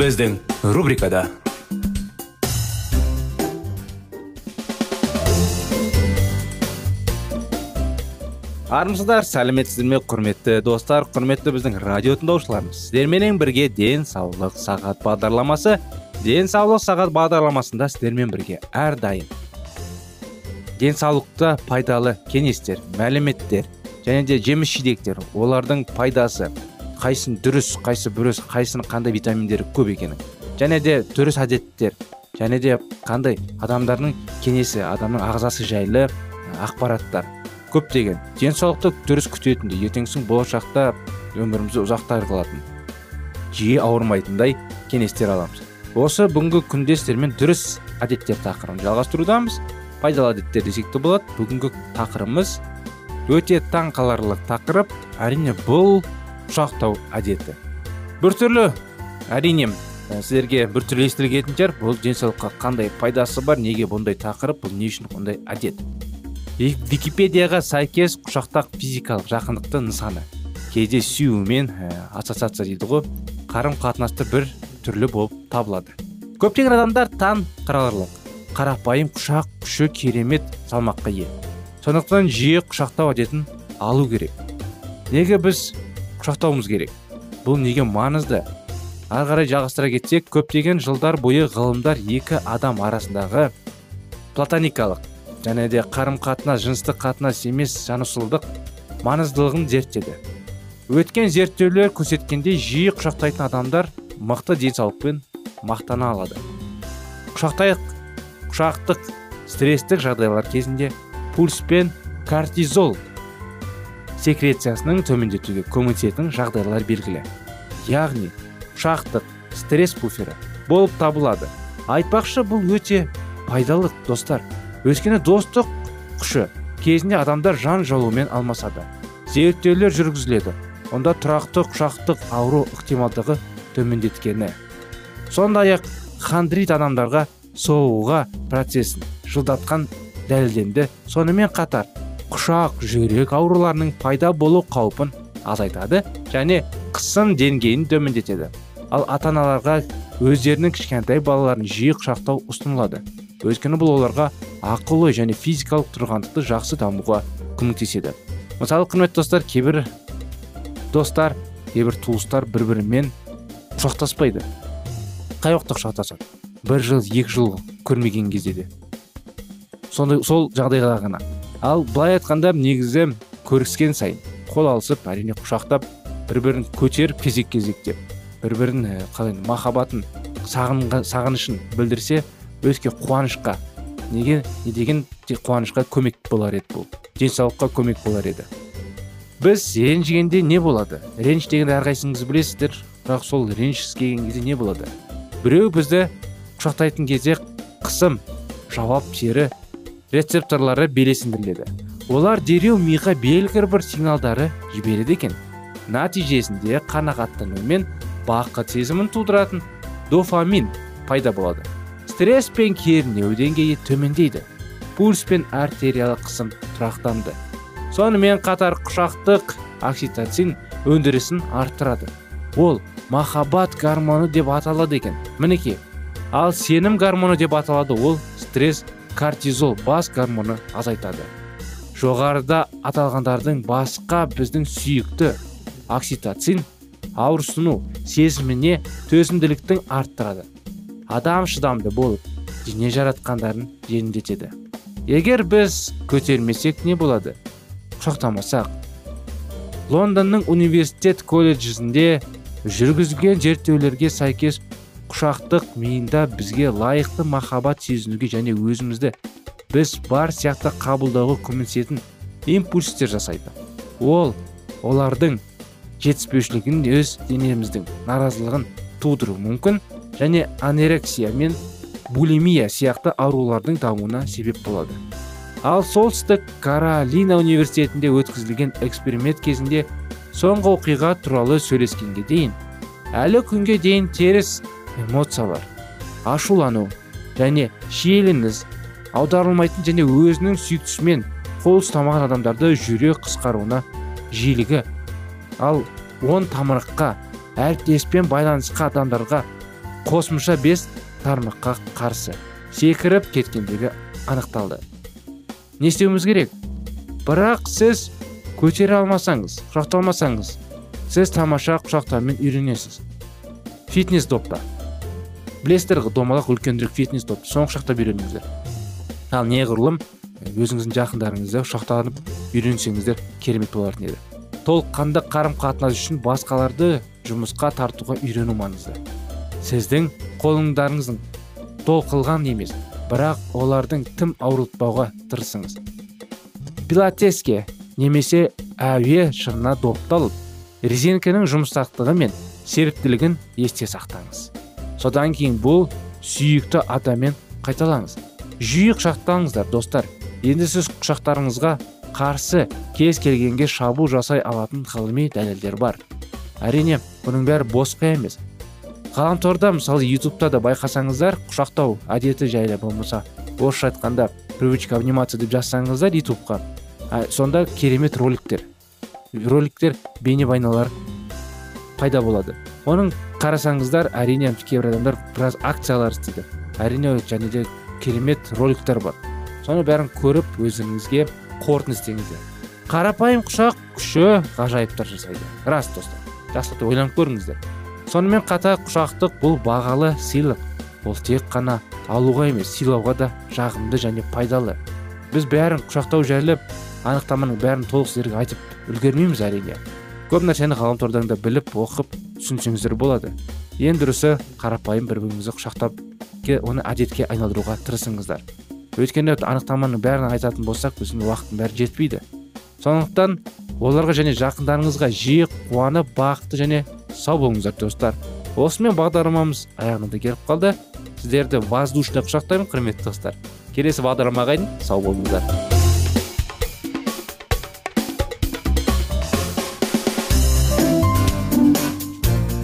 Біздің рубрикада армысыздар сәлеметсіздер ме құрметті достар құрметті біздің радио тыңдаушыларымыз сіздерменен бірге денсаулық сағат бағдарламасы денсаулық сағат бағдарламасында сіздермен бірге әрдайым денсаулықта пайдалы кеңестер мәліметтер және де жеміс жидектер олардың пайдасы қайсын дұрыс қайсы бұрыс қайсының қандай витаминдері көп екенін. Және де дұрыс әдеттер және де қандай адамдардың кеңесі адамның ағзасы жайлы ақпараттар. Көптеген. Денсаулықты дұрыс күтетіндей ертеңгісін болашақта өмірімізді ұзақтар қылатын. Жиі ауырмайтындай кеңестер аламыз. Осы бүгінгі күнде сіздермен дұрыс әдеттер тақырыбын жалғастырудамыз. Пайдалы әдеттер десек те болады. Бүгінгі тақырыбымыз өте таң қаларлық тақырып. Әрине бұл құшақтау әдеті. Біртүрлі әрине сіздерге біртүрлі естілетін шығар. Бұл денсаулыққа қандай пайдасы бар неге бұндай тақырып бұл не үшін бұндай әдет? Википедияға сәйкес құшақтақ физикалық жақындықты нысаны. Кейде сүюмен ассоциация дейді ғой қарым қатынасты бір түрлі болып табылады. Көптеген адамдар таң қаларлық қарапайым құшақ күші керемет салмаққа ие. Сондықтан жиі құшақтау әдетін алу керек. Неге біз құшақтауымыз керек. Бұл неге маңызды? Ары қарай жалғастыра кетсек көптеген жылдар бойы ғылымдар екі адам арасындағы платоникалық және де қарым қатынас жыныстық қатынас емес жанашырлық маңыздылығын зерттеді. Өткен зерттеулер көрсеткендей жиі құшақтайтын адамдар мықты денсаулықпен мақтана алады. Құшақтайық құшақтық стресстік жағдайлар кезінде пульс пен кортизол секрециясының төмендетуге көмектесетін жағдайлар белгілі. Яғни құшақтық стресс буфері болып табылады. Айтпақшы бұл өте пайдалы достар. Өйткені достық күші кезінде адамдар жан жалумен алмасады. Зерттеулер жүргізіледі. Онда тұрақты құшақтық ауру ықтималдығы төмендеткені. Сондай ақ хандрит адамдарға соғуға процесін жылдатқан дәлелденді. Сонымен қатар құшақ жүрек ауруларының пайда болу қаупін азайтады және қысым деңгейін төмендетеді. Ал ата аналарға өздерінің кішкентай балаларын жиі құшақтау ұсынылады. Өйткені бұл оларға ақыл ой және физикалық тұрғандықты жақсы дамуға көмектеседі. Мысалы құрметті достар кейбір достар кейбір туыстар бір бірімен құшақтаспайды. Қай уақытта құшақтасады? Бір жыл екі жыл көрмеген кезде де. Сондай сол жағдайда ғана. Ал былай айтқанда негізі көріскен сайын қол алысып әрине құшақтап бір бірін көтеріп кезек кезектеп бір бірін қалай махаббатын сағынышын білдірсе өте қуанышқа неге не деген қуанышқа көмек болар еді бұл денсаулыққа көмек болар еді. Біз ренжігенде не болады? Реніш дегенді әрқайсыңыз білесіздер бірақ сол реніш келген кезде не болады? Біреу бізді құшақтайтын кезде қысым жауап тері рецепторлары белесіндіріледі олар дереу миға белгілі бір сигналдары жібереді екен. Нәтижесінде қанағаттану мен бақыт сезімін тудыратын дофамин пайда болады. Стресс пен кернеу деңгейі төмендейді. Пульс пен артериялық қысым тұрақтанды. Сонымен қатар құшақтық окситоцин өндірісін арттырады. Ол махаббат гормоны деп аталады екен. Мінекей ал сенім гормоны деп аталады ол стресс кортизол бас гормоны азайтады. Жоғарыда аталғандардың басқа біздің сүйікті окситоцин ауырсыну сезіміне төзімділіктің арттырады. Адам шыдамды болып дене жаратқандарын жеңілдетеді. Егер біз көтермесек не болады? Құшақтамасақ лондонның университет колледжінде жүргізген зерттеулерге сәйкес құшақтық миында бізге лайықты махаббат сезінуге және өзімізді біз бар сияқты қабылдауға көмектесетін импульстер жасайды. Ол олардың жетіспеушілігін өз денеміздің наразылығын тудыруы мүмкін және анерексия мен булимия сияқты аурулардың дамуына себеп болады. Ал солтүстік каролина университетінде өткізілген эксперимент кезінде соңғы оқиға туралы сөйлескенге дейін әлі күнге дейін теріс эмоциялар ашулану және шиеленіс аударылмайтын және өзінің сүйіктісімен қол ұстамаған адамдарды жүрек қысқаруына жиілігі. Ал он тамырыққа әріптеспен байланысқа адамдарға қосымша бес тармаққа қарсы секіріп кеткендегі анықталды. Не істеуіміз керек? Бірақ сіз көтере алмасаңыз құшақталмасаңыз сіз тамаша құшақтаумен үйренесіз. Фитнес допта білесіздер домалақ үлкенірек фитнес допты соны құшақтап үйреніңіздер ал неғұрлым өзіңіздің жақындарыңызды құшақтанып үйренсеңіздер керемет болатын еді. Толыққанды қарым қатынас үшін басқаларды жұмысқа тартуға үйрену маңызды? Сіздің қолыңдарыңыздың толқылған емес бірақ олардың тым ауыртпауға тырысыңыз. Пилатеске немесе әуе шыңына допталып резинканың жұмсақтығы мен серіктілігін есте сақтаңыз. Содан кейін бұл сүйікті атамен қайталаңыз. Жиі құшақтаңыздар достар. Енді сіз құшақтарыңызға қарсы кез келгенге шабуыл жасай алатын ғылыми дәлелдер бар. Әрине бұның бәрі босқа емес. Ғаламторда мысалы ютубта да байқасаңыздар құшақтау әдеті жайлы болмаса орысша айтқанда привычка обниматься деп жазсаңыздар ютубқа сонда керемет роликтер. Роликтер бейнебайналар пайда болады. Оның қарасаңыздар әрине кейбір адамдар біраз акциялар істейді. Әрине және де керемет роликтер бар. Соны бәрін көріп өзіңізге қорытынды істеңіздер. Қарапайым құшақ күші ғажайыптар жасайды. Рас достар жақсылап ойланып көріңіздер. Сонымен қатар құшақтық бұл бағалы сыйлық. Ол тек қана алуға емес сыйлауға да жағымды және пайдалы. Біз бәрін құшақтау жайлы анықтаманың бәрін толық сіздерге айтып үлгермейміз әрине. Көп нәрсені ғаламтордан да біліп оқып түсінсеңіздер болады. Ең дұрысы қарапайым бір біріңізді құшақтап оны әдетке айналдыруға тырысыңыздар. Өйткені анықтаманың бәрін айтатын болсақ біздің уақыттың бәрі жетпейді. Сондықтан оларға және жақындарыңызға жиі қуанып бақытты және сау болыңыздар достар. Осымен бағдарламамыз аяғына да келіп қалды. Сіздерді воздушный құшақтаймын құрметті достар. Келесі бағдарламаға дейін сау болыңыздар.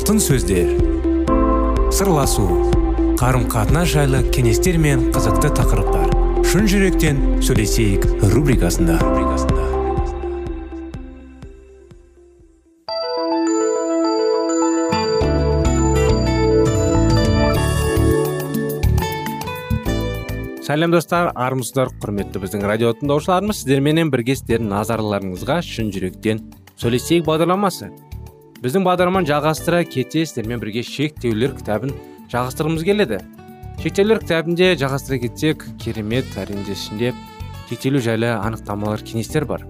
Алтын сөздер. Сырласу қарым қатынас жайлы кеңестер мен қызықты тақырыптар. Шын жүректен сөйлесейік рубрикасында. Сәлем достар. Армысыздар құрметті біздің радио тыңдаушыларымыз. Сіздерменен бірге сіздердің назарларыңызға шын жүректен сөйлесейік бағдарламасы. Біздің бағдарламаны жалғастыра кете сіздермен бірге шектеулер кітабын жалғастырғымыз келеді. Шектеулер кітабінде жалғастыра кетсек керемет әрине ішінде шектелу жайлы анықтамалар кеңестер бар.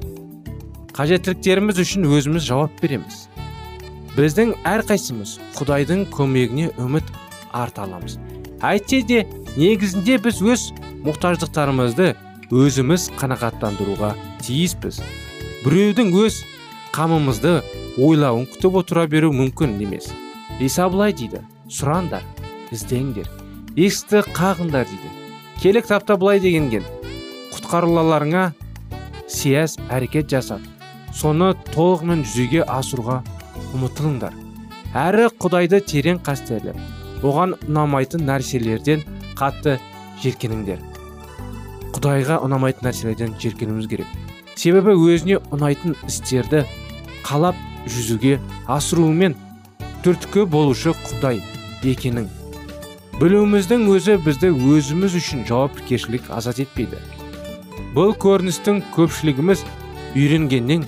Қажеттіліктеріміз үшін өзіміз жауап береміз. Біздің әрқайсымыз құдайдың көмегіне үміт арта аламыз. Әйтсе де негізінде біз өз мұқтаждықтарымызды өзіміз қанағаттандыруға тиіспіз. Біреудің өз қамымызды ойлауын күтіп отыра беру мүмкін емес. Иса былай дейді сұраңдар іздеңдер есікті қағыңдар дейді. Келі кітапта былай дегенген құтқаруларыңа сияз әрекет жасап соны толығымен жүзеге асыруға ұмытылыңдар. Әрі құдайды терең қастерлеп оған ұнамайтын нәрселерден қатты жеркеніңдер құдайға ұнамайтын нәрселерден жеркенуіміз керек себебі өзіне ұнайтын істерді қалап жүзуге асыруымен түрткі болушы құдай екенін. Білуіміздің өзі бізді өзіміз үшін жауапкершілік азат етпейді. Бұл көріністің көпшілігіміз үйренгеннен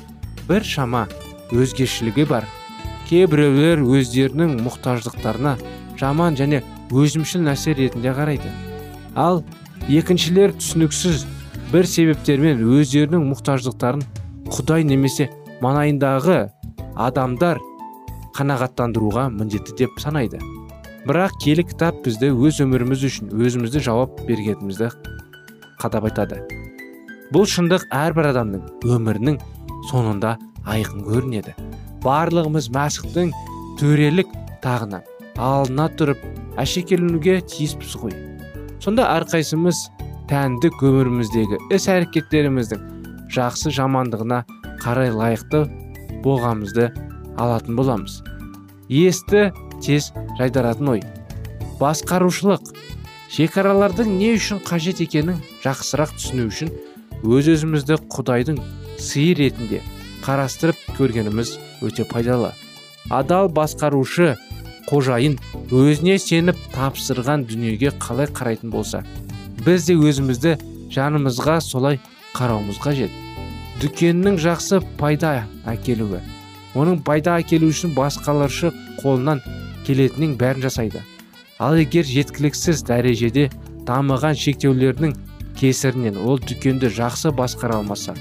бір шама өзгешілігі бар. Кейбіреулер өздерінің мұқтаждықтарына жаман және өзімшіл нәрсе ретінде қарайды. Ал екіншілер түсініксіз бір себептермен өздерінің мұқтаждықтарын құдай немесе маңайындағы адамдар қанағаттандыруға міндетті деп санайды. Бірақ келі кітап бізді өз өміріміз үшін өзімізді жауап бергенімізді қадап айтады. Бұл шындық әрбір адамның өмірінің соңында айқын көрінеді. Барлығымыз мәсіхтің төрелік тағына алына тұрып әшекеленуге тиіспіз ғой. Сонда әрқайсымыз тәндік өміріміздегі іс әрекеттеріміздің жақсы жамандығына қарай лайықты болғанымызды алатын боламыз. Есті тез жайдаратын ой. Басқарушылық. Шекаралардың не үшін қажет екенін жақсырақ түсіну үшін өз өзімізді құдайдың сыйы ретінде қарастырып көргеніміз өте пайдалы. Адал басқарушы қожайын өзіне сеніп тапсырған дүниеге қалай қарайтын болса біз де өзімізді жанымызға солай қарауымыз қажет дүкеннің жақсы пайда әкелуі оның пайда әкелу үшін басқаларшы қолынан келетіннің бәрін жасайды. Ал егер жеткіліксіз дәрежеде дамыған шектеулердің кесірінен ол дүкенді жақсы басқара алмаса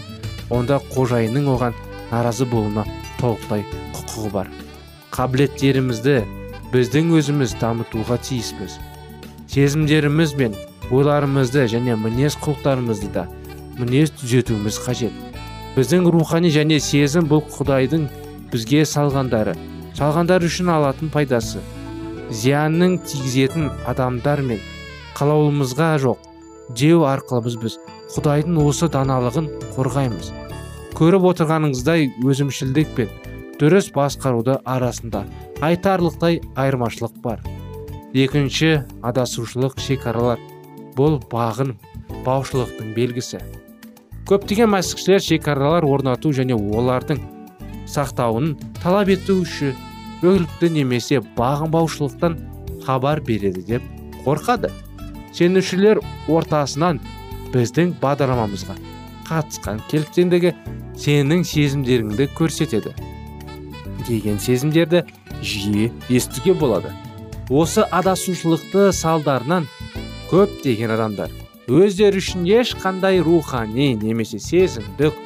онда қожайынның оған наразы болуына толықтай құқығы бар. Қабілеттерімізді біздің өзіміз дамытуға тиіспіз. Сезімдеріміз бен ойларымызды және мінез құлықтарымызды да мінез түзетуіміз қажет. Біздің рухани және сезім бұл құдайдың бізге салғандары салғандар үшін алатын пайдасы. Зиянның тигізетін адамдар мен қалаулымызға жоқ деу арқылы біз құдайдың осы даналығын қорғаймыз. Көріп отырғаныңыздай өзімшілдік пен дұрыс басқаруды арасында айтарлықтай айырмашылық бар. Екінші адасушылық шекаралар. Бұл бағын баушылықтың белгісі. Көптеген мәсіхшілер шекаралар орнату және олардың сақтауын талап ету үшін өлікті немесе бағын баушылықтан хабар береді деп қорқады. Сенушілер ортасынан біздің бағдарламамызға қатысқан келіктендігі сенің сезімдеріңді көрсетеді. Деген сезімдерді жиі естуге болады. Осы адасушылықты салдарынан көптеген адамдар. Өздері үшін ешқандай рухани немесе сезімдік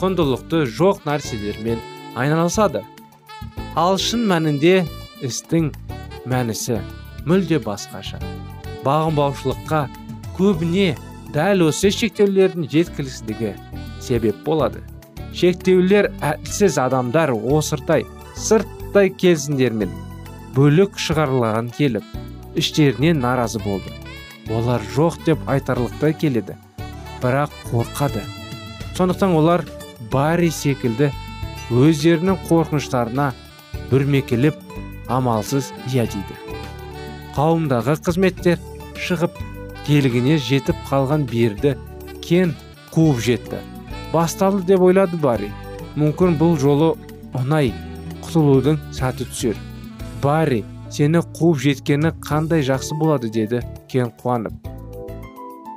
құндылықты жоқ нәрселермен айналысады. Ал шын мәнінде істің мәнісі мүлде басқаша. Бағынбаушылыққа көбіне дәл осы шектеулердің жеткіліксіздігі себеп болады. Шектеулер әлсіз адамдар осыртай сырт сырттай келісімдермен бөлік шығарылған келіп іштерінен наразы болды. Олар жоқ деп айтарлықтай келеді. Бірақ қорқады. Сондықтан олар барри секілді өздерінің қорқыныштарына бүрмекелеп амалсыз иә дейді қауымдағы қызметтер шығып келгіне жетіп қалған берді кен қуып жетті. Басталды деп ойлады барри. Мүмкін бұл жолы оңай құтылудың сәті түсер. Барри сені қуып жеткені қандай жақсы болады деді кен қуанып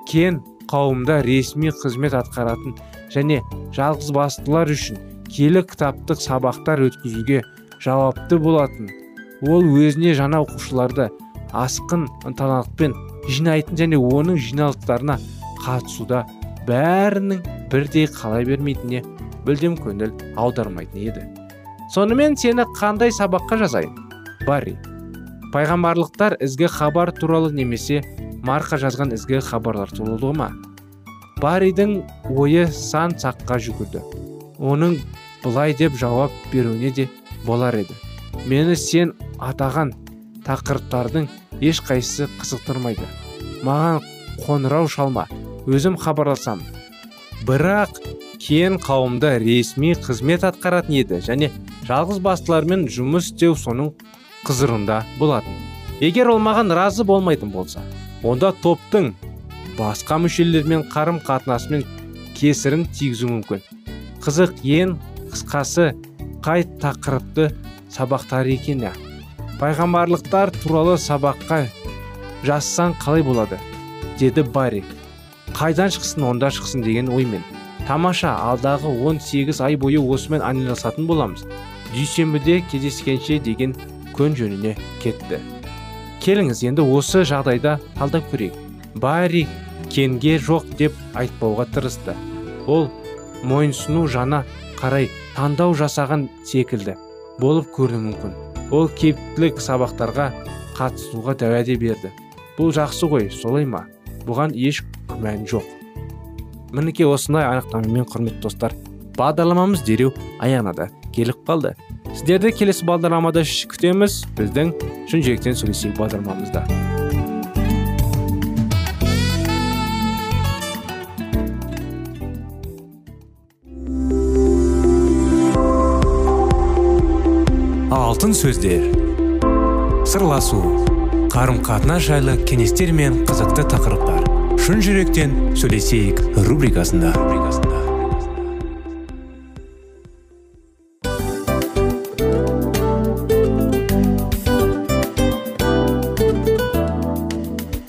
кен қауымда ресми қызмет атқаратын және жалғыз бастылар үшін келі кітаптық сабақтар өткізуге жауапты болатын. Ол өзіне жаңа оқушыларды асқын ынталылықпен жинайтын және оның жиналыстарына қатысуда бәрінің бірдей қалай бермейтініне мүлдем көңіл аудармайтын еді. Сонымен сені қандай сабаққа жазайын барри? Пайғамбарлықтар ізгі хабар туралы немесе марқа жазған ізгі хабарлар туралы ма? Барридің ойы сан саққа жүгірді. Оның былай деп жауап беруіне де болар еді. Мені сен атаған тақырыптардың ешқайсысы қызықтырмайды. Маған қоңырау шалма. Өзім хабарласам. Бірақ кен қауымда ресми қызмет атқаратын еді және жалғыз бастылармен жұмыс істеу соның қызырында болатын. Егер ол маған разы болмайтын болса онда топтың басқа мүшелермен қарым қатынасымен кесірін тигізу мүмкін. Қызық ең қысқасы қай тақырыпты сабақтар екені пайғамбарлықтар туралы сабаққа жазсаң қалай болады? деді барри. Қайдан шықсын онда шықсын деген оймен. Тамаша алдағы 18 ай бойы осымен айналысатын боламыз. Дүйсенбіде кездескенше деген көн жөніне кетті. Келіңіз енді осы жағдайда талдап көрейік. Барри кенге жоқ деп айтпауға тырысты. Ол мойынсыну жана қарай таңдау жасаған секілді болып көрінуі мүмкін. Ол кептілік сабақтарға қатысуға дәуәде берді. Бұл жақсы ғой солай ма? Бұған еш күмән жоқ. Мінекей осындай анықтамамен құрметті достар бағдарламамыз дереу аяғына да келіп қалды. Сіздерді келесі бағдарламада күтеміз біздің шын жүректен сөйлесейік бағдарламамызда алтын сөздер сырласу қарым қатынас жайлы кеңестер мен қызықты тақырыптар шын жүректен сөйлесейік рубрикасында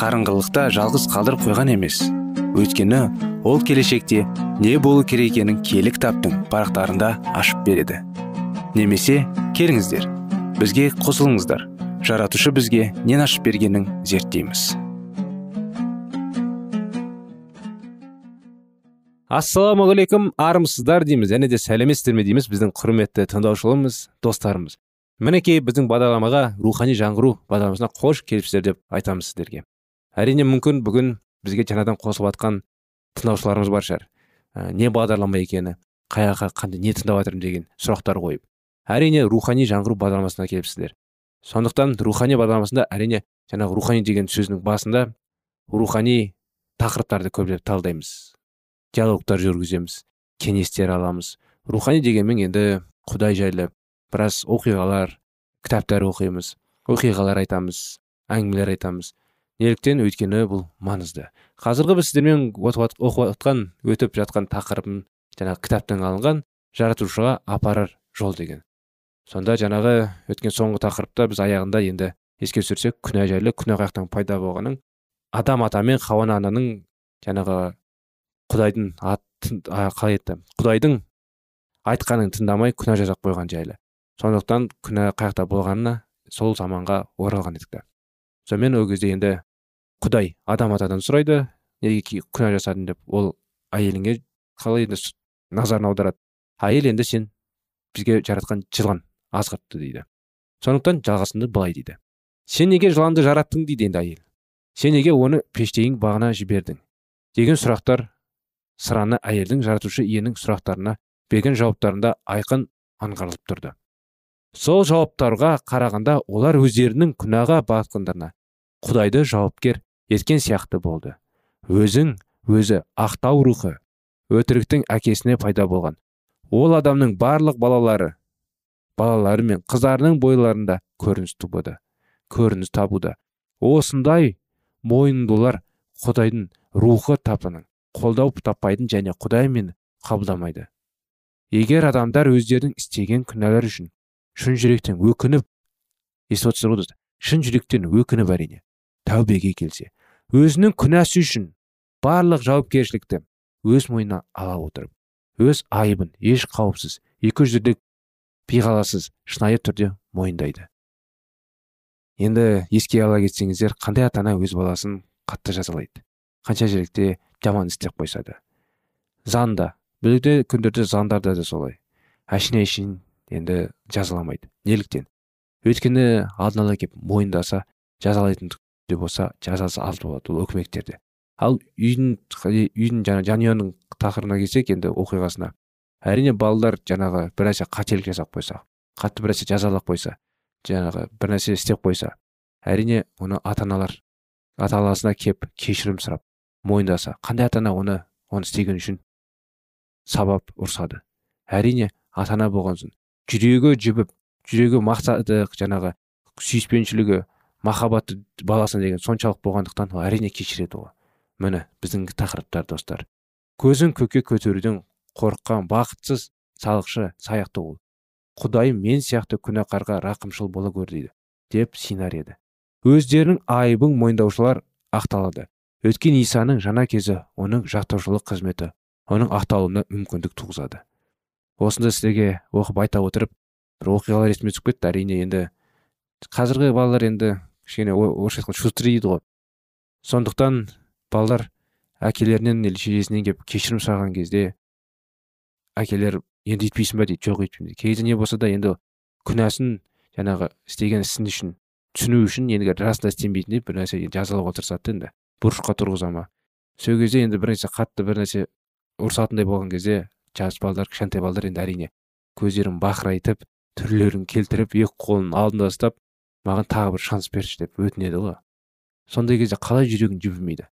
қарыңғылықта жалғыз қалдырып қойған емес. Өйткені ол келешекте не болу керек екенін киелі кітаптың парақтарында ашып береді. Немесе келіңіздер бізге қосылыңыздар. Жаратушы бізге нен ашып бергенін зерттейміз. Ассалаумағалейкум армысыздар дейміз. Және де сәлеметсіздер ме дейміз. Біздің құрметті тыңдаушыларымыз достарымыз. Мінекей біздің бағдарламаға рухани жаңғыру бағдарламасына қош келіпсіздер деп айтамыз сіздерге. Әрине мүмкін бүгін бізге жаңадан қосылып жатқан тыңдаушыларымыз бар шығар. Ә, не бағдарлама екені қай жаққа қандай не тыңдап жатырмын деген сұрақтар қойып. Әрине рухани жаңғыру бағдарламасына келіпсіздер. Сондықтан рухани бағдарламасында әрине жаңағы рухани деген сөздің басында рухани тақырыптарды көптеп талдаймыз. Диалогтар жүргіземіз кеңестер аламыз. Рухани дегенмен енді құдай жайлы біраз оқиғалар кітаптар оқимыз оқиғалар айтамыз әңгімелер айтамыз. Неліктен өйткені бұл маңызды. Қазіргі біз сіздермен оқып жатқан өтіп жатқан тақырыбым жаңағы кітаптан алынған жаратушыға апарар жол деген. Сонда жаңағы өткен соңғы тақырыпта біз аяғында енді еске түсірсек күнә жайлы күнә қаяқтан пайда болғанын адам ата мен хауа ананың жаңағы құдайдың қалай айтты құдайдың айтқанын тыңдамай күнә жасап қойған жайлы. Сондықтан күнә қаяқта болғанына сол заманға оралған едік сонымен ол кезде енді құдай адам атадан сұрайды неге күнә жасадың деп ол әйеліңе қалай енді назарын аударады? Әйел енді сен бізге жаратқан жылан азғыртты дейді. Сондықтан жалғасында былай дейді. Сен неге жыланды жараттың? дейді енді әйел. Сен неге оны пештейін бағына жібердің? деген сұрақтар сыраны әйелдің жаратушы иенің сұрақтарына берген жауаптарында айқын аңғарылып тұрды. Сол жауаптарға қарағанда олар өздерінің күнәға батқандарына құдайды жауапкер еткен сияқты болды. Өзің өзі ақтау рухы өтіріктің әкесіне пайда болған. Ол адамның барлық балалары балалары мен қыздарының бойларында көрініс табуда көрініс табуда. Осындай мойындылар құдайдың рухы тапының қолдау таппайтын және құдай мені қабылдамайды. Егер адамдар өздерінің істеген күнәлар үшін шын жүректен өкініп шын жүректен өкініп әрине тәубеге келсе өзінің күнәсі үшін барлық жауапкершілікті өз мойнына ала отырып өз айыбын еш қауіпсіз екі жүзділік пиғаласыз шынайы түрде мойындайды. Енді еске ала кетсеңіздер қандай ата ана өз баласын қатты жазалайды? Қанша жеректе жаман істеп қойса да заңда бүгінгі күндерде заңдарда да солай. Әшейін әшейін енді жазаламайды неліктен? Өйткені алдын ала келіп мойындаса жазалайтын де болса жазасы аз болады ол өкімектерде ал үйдің үйдің жаңағы жанұяның тақырыбына келсек енді оқиғасына әрине балалар жаңағы бір нәрсе қателік жасап қойса қатты бір нәрсе жазалап қойса жаңағы бір нәрсе істеп қойса әрине оны ата аналар ата анасына кеп кешірім сұрап мойындаса қандай ата ана оны оны істеген үшін сабап ұрсады әрине ата ана болған соң жүрегі жібіп жүрегі мақсаты жаңағы сүйіспеншілігі махаббаты баласына деген соншалық болғандықтан ол әрине кешіреді ғой міне біздің тақырыптар достар. Көзін көкке көтеруден қорыққан бақытсыз салықшы саяқты ол. Құдай мен сияқты күнәқарға рақымшыл бола көр дейді деп синар еді өздерінің айыбын мойындаушылар ақталады. Өткен исаның жаңа кезі оның жақтаушылық қызметі оның ақталуына мүмкіндік туғызады. Осында сіздерге оқып айта отырып бір оқиғалар есіме түсіп кетті. Әрине енді қазіргі балалар енді кішкене орысша айтқанда шустрый дейді ғой. Сондықтан балалар әкелерінен или шешесінен келіп кешірім сұраған кезде әкелер енді өйтпейсің ба? дейді. Жоқ өйтпеймін дейді. Кей не болса да енді күнәсін жаңағы істеген ісін үшін түсіну үшін енді расында істенбейтіндей бір нәрсе жазалауға тырысады да енді. Бұрышқа тұрғыза ма? Сол кезде енді бір нәрсе қатты бір нәрсе ұрысатындай болған кезде жас балдар кішкентай балдар енді әрине көздерін бақырайтып түрлерін келтіріп екі қолын алдында ұстап маған тағы бір шанс берші деп өтінеді ғой. Сондай кезде қалай жүрегің жібімейді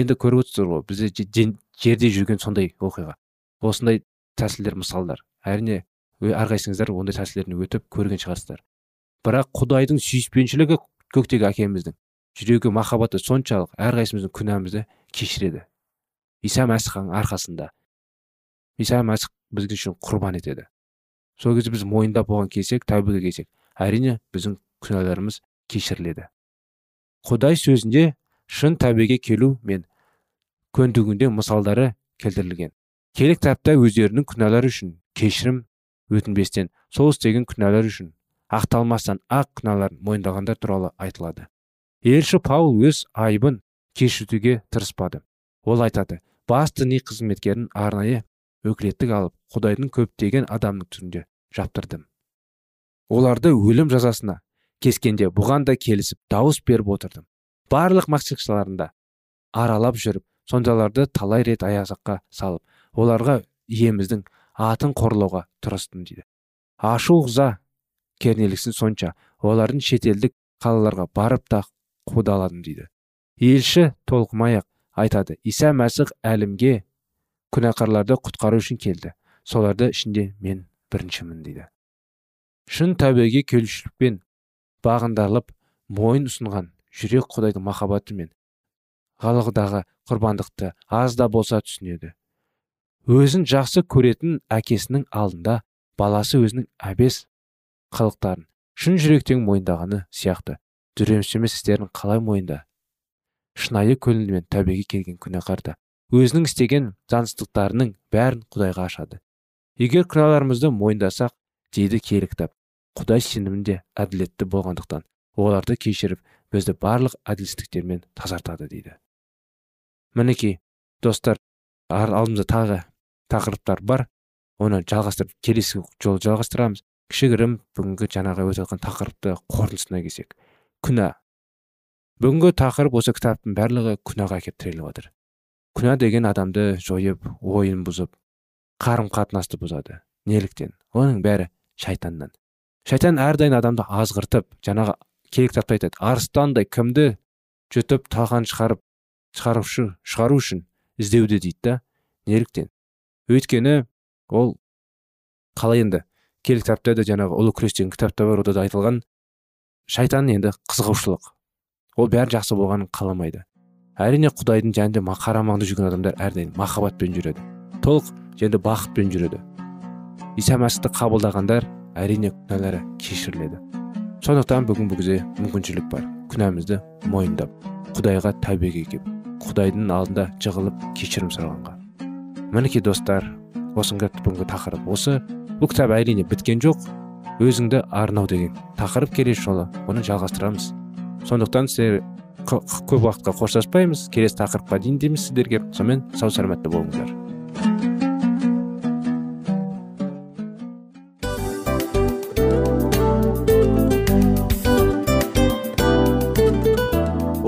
енді көріп отырсыздар ғой бізде жерде жүрген сондай оқиға. Осындай тәсілдер мысалдар. Әрине әрқайсыңыздар ондай тәсілдерін өтіп көрген шығарсыздар. Бірақ құдайдың сүйіспеншілігі көктегі әкеміздің. Жүрегі махаббаты соншалық әрқайсымыздың күнәмізді кешіреді. Иса мәсіхтің арқасында. Иса мәсіх біз үшін құрбан етеді. Сол кезде біз мойындап оған келсек тәубеге келсек әрине біздің күнәларымыз кешіріледі. Құдай сөзінде шын тәубеге келу мен көндігінде мысалдары келтірілген. Келек кітапта өздерінің күнәлары үшін кешірім өтінбестен сол істеген күнәлар үшін ақталмастан ақ күнәларын мойындағандар туралы айтылады. Елші паул өз айыбын кешіртуге тырыспады. Ол айтады бас діни қызметкерін арнайы өкілеттік алып құдайдың көптеген адамның түрінде жаптырдым. Оларды өлім жазасына кескенде бұған да келісіп дауыс беріп отырдым. Барлық мақсатшыларында аралап жүріп сондайларды талай рет аяққа салып оларға иеміздің атын қорлауға тырыстым дейді. Ашу ыза кернеліксін сонша олардың шетелдік қалаларға барып та қудаладым дейді. Елші толқымай ақ айтады иса мәсіх әлімге күнәқарларды құтқару үшін келді. Соларды ішінде мен біріншімін дейді. Шын тәубеге келушілікпен бағындарылып мойын ұсынған жүрек құдайдың махаббаты мен ғалығыдағы құрбандықты аз да болса түсінеді. Өзін жақсы көретін әкесінің алдында баласы өзінің әбес қылықтарын шын жүректен мойындағаны сияқты дүремсімес істерін қалай мойында? Шынайы көңілмен тәубеге келген күнәқар өзінің істеген заңсыздықтарының бәрін құдайға ашады. Егер күнәларымызды мойындасақ дейді киелі кітап. Құдай сенімінде әділетті болғандықтан оларды кешіріп бізді барлық әділсіздіктермен тазартады дейді. Мінекей достар алдымызда тағы тақырыптар бар. Оны жалғастырып келесі жолы жалғастырамыз. Кішігірім бүгінгі жаңағы өтіп жатқан тақырыпты қорытындысына келсек. Күнә. Бүгінгі тақырып осы кітаптың барлығы күнәға әкеліп тіреліп жатыр күнә деген адамды жойып ойын бұзып қарым қатынасты бұзады неліктен? Оның бәрі шайтаннан. Шайтан әрдайым адамды азғыртып жаңағы керек кітапта айтады. Арыстандай кімді? жұтып талқан шығарып шығарушы шығару үшін іздеуде дейді да неліктен. Өйткені ол қалай енді? Киелі кітапта да жаңағы ұлы күрес деген кітапта бар ода да айтылған шайтан енді қызығушылық. Ол бәрі жақсы болғанын қаламайды. Әрине құдайдың жәнінде қарамағында жүрген адамдар әрдайым махаббатпен жүреді. Толық және бақытпен жүреді. Иса мәсіхті қабылдағандар әрине күнәлары кешіріледі. Сондықтан бүгін бүгізе мүмкіншілік бар. Күнәмізді мойындап құдайға тәубеге келіп құдайдың алдында жығылып кешірім сұрағанға. Мінекей достар осынғы бүгінгі тақырып. Осы бұл кітап әрине біткен жоқ өзіңді арнау деген тақырып келесі жолы оны жалғастырамыз. Сондықтан сіздер көп уақытқа қоштаспаймыз. Келесі тақырыпқа дейін дейміз сіздерге. Сонымен сау саламатта болыңыздар.